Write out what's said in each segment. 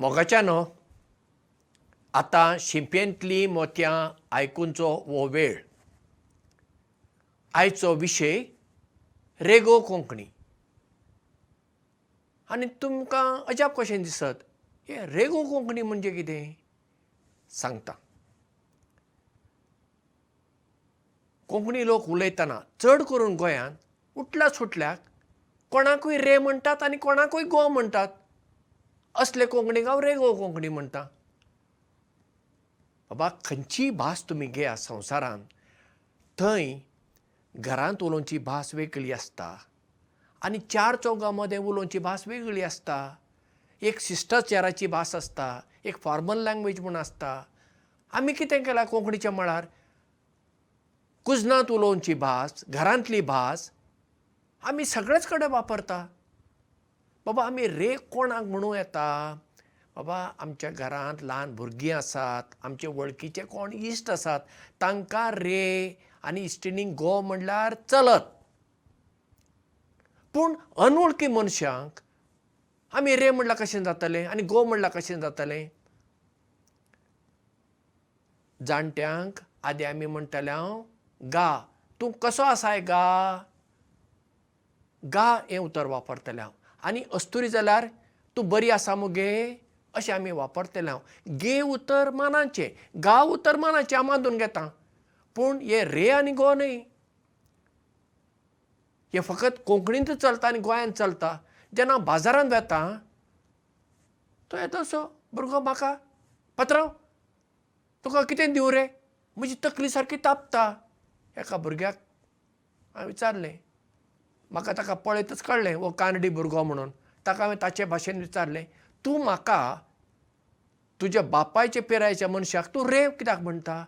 मोगाच्यानो आतां शिंपेंतली मोतयां आयकुनचो हो वेळ. आयचो विशय रेगो कोंकणी. आनी तुमकां अजाप कशें दिसत? हे रेगो कोंकणी म्हणजे कितें? सांगता. कोंकणी लोक उलयतना चड करून गोंयांत उठल्या सुटल्याक कोणाकूय रे म्हणटात आनी कोणाकूय गो म्हणटात असले कोंकणीक हांव रेगो कोंकणी म्हणटा. बाबा खंयचीय भास तुमी घेया संवसारांत? थंय घरांत उलोवची भास वेगळी आसता. आनी चार चौगां मदें उलोवची भास वेगळी आसता. एक शिश्टाचाराची भास आसता एक फॉर्मल लँग्वेज म्हूण आसता. आमी कितें केलां कोंकणीच्या मळार? कुजनांत उलोवची भास घरांतली भास आमी सगळेच कडेन वापरता बाबा आमी रे कोणाक म्हणूं येता? बाबा आमच्या घरांत ल्हान भुरगीं आसात आमचे वळखीचे कोण इश्ट आसात तांकां रे आनी इश्टिणीक गो म्हणल्यार चलत. पूण अनवळखी मनशांक आमी रे म्हणल्यार कशें जातलें आनी गो म्हणल्यार कशें जातलें? जाणट्यांक आदी आमी म्हणटाले हांव गा तूं कसो आसाय गा? गा हें उतर वापरतलें हांव आनी अस्तुरी जाल्यार तूं बरी आसा मुगे अशें आमी वापरतलें हांव. गे उतर मानाचें गा उतर मानाचें हांव मानून घेता. पूण हे रे आनी गो न्हय. हें फकत कोंकणींत चलता आनी गोंयांत चलता. जेन्ना हांव बाजारांत वेता तो येता असो भुरगो म्हाका पात्रांव तुका कितें दिवं रे? म्हजी तकली सारकी तापता. एका भुरग्याक हांवें विचारलें म्हाका ताका पळयतच कळ्ळें हो कानडी भुरगो म्हणून. ताका हांवें ताचे भाशेन विचारलें तूं म्हाका तुज्या बापायच्या पिरायेच्या मनशाक तूं रे कित्याक म्हणटा?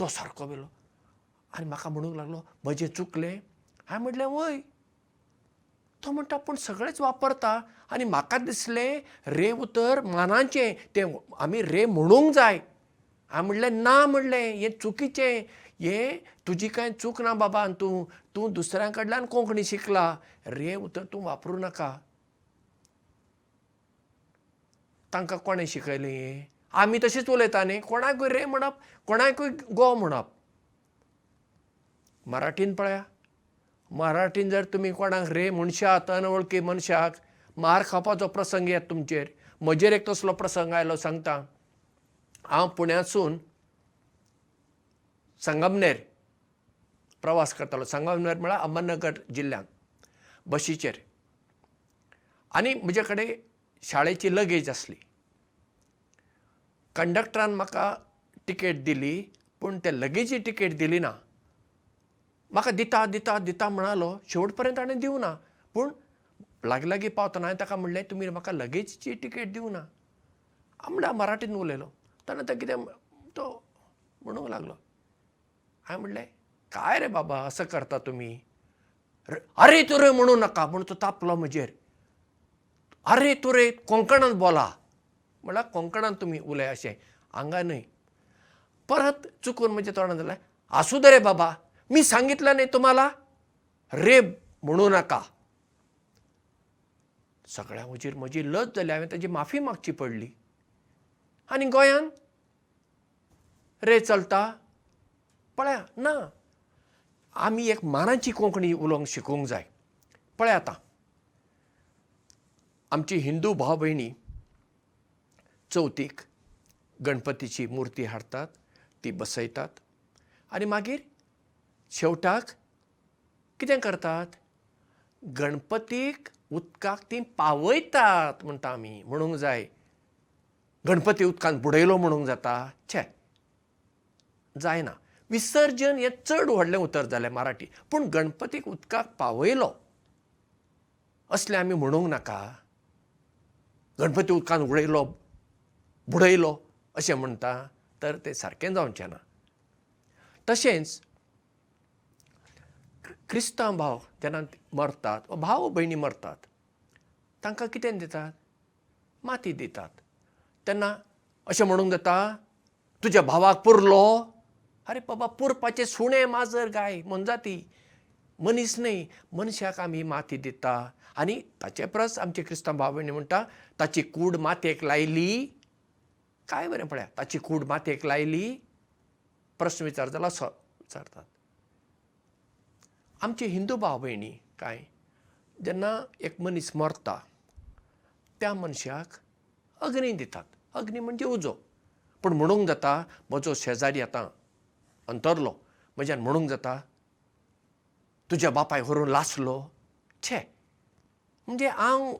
तो सारको वेलो आनी म्हाका म्हणूंक लागलो म्हजें चुकलें. हांवें म्हणलें वय तो म्हणटा पूण सगळेच वापरता. आनी म्हाका दिसलें रे उतर मानाचें तें आमी रे म्हणूंक जाय. हांवें म्हणलें ना म्हणलें हें चुकीचें हें तुजी कांय चूक ना बाबा तूं तूं दुसऱ्यां कडल्यान कोंकणी शिकला. रे उतर तूं वापरूं नाका. तांकां कोणें शिकयलें हें आमी तशींच उलयता न्ही? कोणाकूय रे म्हणप? कोणाकूय गो म्हणप? मराठीन पळया. मराठीन जर तुमी कोणाक रे म्हणशात अनवळखी मनशाक मार खावपाचो प्रसंग येता तुमचेर. म्हजेर एक तसलो प्रसंग आयलो सांगता. हांव पुण्यासून संगमनेर प्रवास करतालो. संगमनेर म्हळ्यार अहमदनगर जिल्ल्यांत बशीचेर. आनी म्हजे कडेन शाळेची लगेज आसली. कंडक्टरान म्हाका टिकेट दिली पूण ते लगेजी टिकेट दिली ना. म्हाका दिता दिता दिता म्हणालो शेवट पर्यंत ताणें दिवं ना. पूण लागीं लागीं पावतना हांवें ताका म्हणलें तुमी म्हाका लगेजीची टिकेट दिवं ना. म्हणल्यार मराठीन उलयलो. ताणें तो कितें तो म्हणूंक लागलो हांवें म्हणलें काय रे बाबा असं करता तुमी आरे तुरे म्हणूं नाका म्हूण तो तापलो म्हजेर. आरे तुरे कोंकणांत बोला. म्हळ्यार कोंकणांत तुमी उलय अशें. हांगा न्हय. परत चुकून म्हज्या तोंडांत जालें आसूं दे रे बाबा मी सांगितलं नाही तुम्हाला? रे म्हणू नका. सगळ्या वचीर म्हजी लज जाली हांवें ताची माफी मागची पडली. आनी गोंयांत रे चलता पळया ना. आमी एक मानाची कोंकणी उलोवंक शिकूंक जाय. पळय आतां. आमची हिंदू भाव भयणी चवथीक गणपतीची मुर्ती हाडटात ती बसयतात आनी मागीर शेवटाक कितें करतात? गणपतीक उदकाक ती पावयतात म्हणटा आमी म्हणूंक जाय. गणपती उदकांत बुडयलो म्हणूंक जाता. छे. जायना विसर्जन हें चड व्हडलें उतर जालें मराठी. पूण गणपतीक उदकाक पावयलो असलें आमी म्हणूंक नाका. गणपती उदकांत उडयलो बुडयलो अशें म्हणटा तर तें सारकें जावचें ना. तशेंच क्रिस्तांव भाव जेन्ना मरतात वा भाव भयणी मरतात तांकां कितें दितात? माती दितात. तेन्ना अशें म्हणूंक जाता तुज्या भावाक पुरलो आरे बाबा पुरपाचें सुणें माजर गाय मनजाती मनीस न्हय मनशाक आमी माती दिता. आनी ताचे परस आमचे क्रिस्तांव भाव भयणी म्हणटा ताची कूड मातयेक लायली. काय बरें पळया ताची कूड मातयेक लायली. प्रस्न विचार जाल्यार असो विचारतात. आमचे हिंदू भाव भयणी काय जेन्ना एक मनीस मरता त्या मनशाक अग्नी दितात. अग्नी म्हणजे उजो. पूण म्हणूंक जाता म्हजो शेजारी आतां अंतरलो. म्हज्यान म्हणूंक जाता तुज्या बापाय व्हरून लासलो. छे. म्हणजे हांव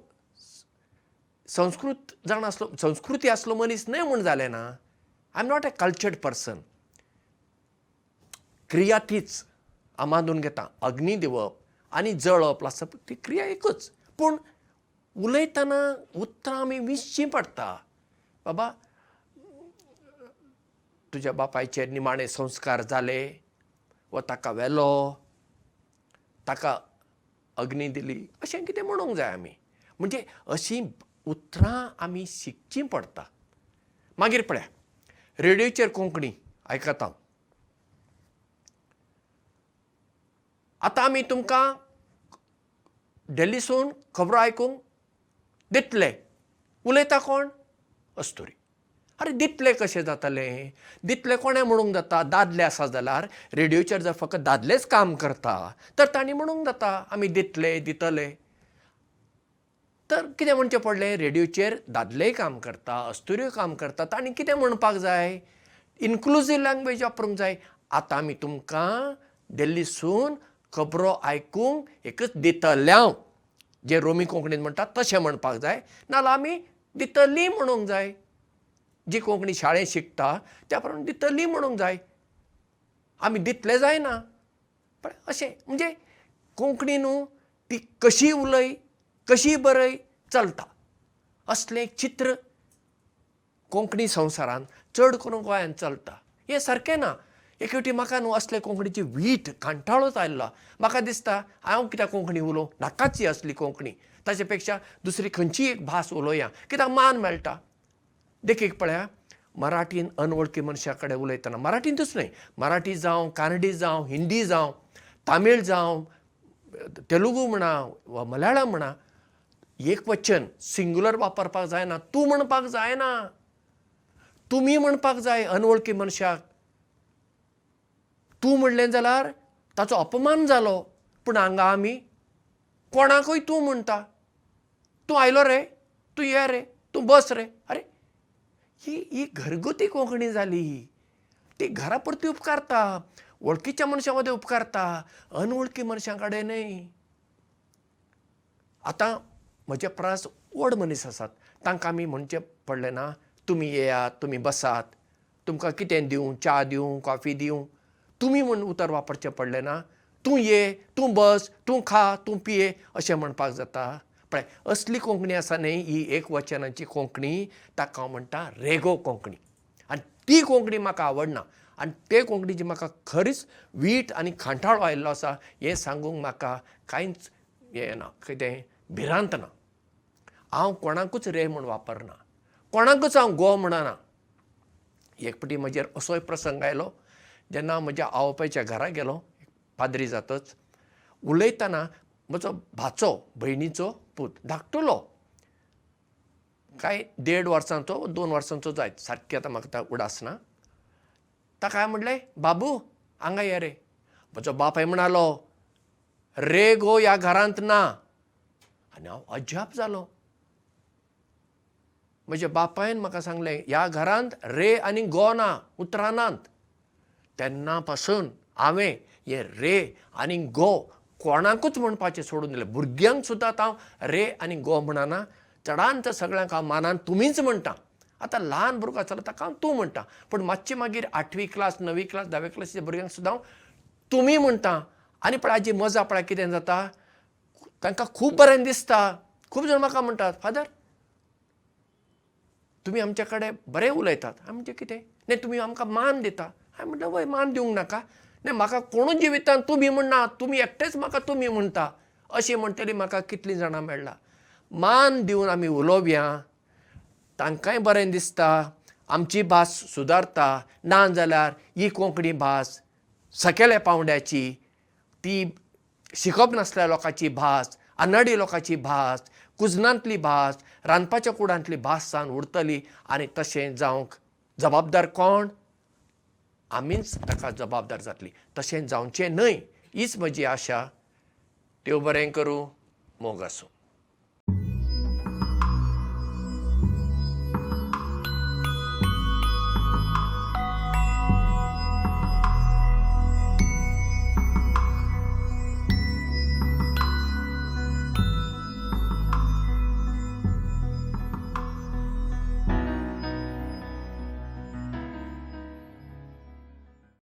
संस्कृत जाण आसलो संस्कृती आसलो मनीस न्हय म्हूण जालें ना. I am not a cultured person क्रिया तीच मानून घेता. अग्नी दिवप आनी जळप लासप ती क्रिया एकूच. पूण उलयतना उतरां आमी विसचीं पडटा बाबा तुज्या बापायचे निमाणे संस्कार जाले वा ताका व्हेलो ताका अग्नी दिली अशें कितें म्हणूंक जाय आमी. म्हणजे अशीं उतरां आमी शिकचीं पडटा मागीर पळया रेडिओचेर कोंकणी आयकता हांव. आतां आमी तुमकां डेल्लीसून खबरो आयकूंक दितले. उलयता कोण? अस्तुरी अरे दितले कशें जातलें? दितले कोणें म्हणूंक जाता? दादले आसा जाल्यार रेडिओचेर जर फकत दादलेच काम करता तर तांणी म्हणूंक जाता आमी दितले दितले. तर कितें म्हणचें पडलें? रेडिओचेर दादलेय काम करता अस्तुऱ्योय काम करता तांणी कितें म्हणपाक जाय? इन्क्लुजीव लँग्वेज वापरूंक जाय. आतां आमी तुमकां दिल्लीसून खबरो आयकूंक एकच दितल्यांव जे रोमी कोंकणीन म्हणटात तशें म्हणपाक जाय. नाजाल्यार आमी दितली म्हणूंक जाय जी कोंकणी शाळेंत शिकता त्या प्रमाणे दितली म्हणूंक जाय. आमी दितले जायना. पण अशें म्हणजे कोंकणी न्हू ती कशी उलय कशी बरय चलता. असलें एक चित्र कोंकणी संवसारांत चड करून गोंयांत चलता. हें सारकें ना. एक फावटी म्हाका न्हू असले कोंकणीची वीट कांठाळोच आयल्लो म्हाका दिसता हांव कित्याक कोंकणी उलोवं नाकाच ही असली कोंकणी. ताचे पेक्षा दुसरी खंयचीय एक भास उलोवया कित्याक मान मेळटा देखीक पळया मराठीन अनवळखी मनशा कडेन उलयतना. मराठींतूच न्हय मराठी जावं कानडी जावं हिंदी जावं तामीळ जावं तेलुगू म्हणा वा मल्याळम म्हणा एक वचन सिंग्युलर वापरपाक जायना तूं म्हणपाक जायना. तुमी म्हणपाक जाय अनवळखी मनशाक. तूं म्हणलें जाल्यार ताचो अपमान जालो पूण हांगा आमी कोणाकूय तूं म्हणटा तूं आयलो रे तूं ये रे तूं बस रे. अरे ही ही घरगुती कोंकणी जाली ती घरा पुरती उपकारता वळखीच्या मनशां मदें उपकारता अनवळखी मनशां कडेन न्हय. आतां म्हजे प्रास व्हड मनीस आसात. तांकां आमी म्हणचें पडलें ना तुमी येयात तुमी बसात तुमकां कितें दिवं च्या दिवं कॉफी दिवं? तुमी म्हूण उतर वापरचें पडलें ना तूं ये तूं बस तूं खा तूं पिये अशें म्हणपाक जाता पळय असली कोंकणी आसा न्हय ही एक वचनाची कोंकणी ताका हांव म्हणटा रेगो कोंकणी. आनी ती कोंकणी म्हाका आवडना. आनी ते कोंकणीची म्हाका खरीच वीट आनी खांठाळो आयिल्लो आसा हें सांगूंक म्हाका कांयच हें ना कितें भिरांत ना. हांव कोणाकूच रे म्हूण वापरना. कोणाकूच हांव गो म्हणना. एक फावटी म्हजेर असोय प्रसंग आयलो जेन्ना हांव म्हज्या आवपायच्या घरा गेलो पाद्री जातच. उलयतना म्हजो भाचो भयणीचो पूत धाकटुलो. कांय देड वर्सांचो दोन वर्सांचो जायत सारकी आतां म्हाका उडास ना. ताका हांवें म्हणलें? बाबू हांगा ये रे. म्हजो बापाय म्हणलो रे गो ह्या घरांत ना. आनी हांव अजाप जालो. म्हज्या बापायन म्हाका सांगलें ह्या घरांत रे आनी गो ना उतरां नात तेन्ना पासून हांवें हे रे आनी गो कोणाकूच म्हणपाचें सोडून दिलें. भुरग्यांक सुद्दां हांव रे आनी गो म्हणना चडांत चड सगळ्यांक हांव मानान तुमीच म्हणटा. आतां ल्हान भुरगो आसलो ताका हांव तूं म्हणटा. पूण मातशें मागीर आठवी क्लास णवी क्लास धावे क्लासीच्या भुरग्यांक सुद्दां हांव तुमी म्हणटा. आनी पळय हाजी मजा पळय कितें जाता? तांकां खूब बरें दिसता. खूब जाण म्हाका म्हणटात फादर तुमी आमचे कडेन बरें उलयतात. हांवें म्हणजे कितें? न्ही तुमी आमकां मान दिता. हांवें म्हणलें वय मान दिवंक नाका न्ही म्हाका कोणूच जिवितांत तुमी म्हणना तुमी एकटेच म्हाका तुमी म्हणटा अशें म्हणटली म्हाका कितलीं जाणां मेळ्ळां. मान दिवन आमी उलोवया तांकांय बरें दिसता आमची भास सुदारता ना जाल्यार ही कोंकणी भास सकयल्या पावंड्याची ती शिकप नासल्या लोकांची भास आनडी लोकांची भास कुजनांतली भास रांदपाच्या कुडांतली भास जावन उरतली आनी तशें जावंक जबाबदार कोण आमीच ताका जबाबदार जातली. तशें जावचें न्हय हीच म्हजी आशा. देव बरें करूं मोग आसूं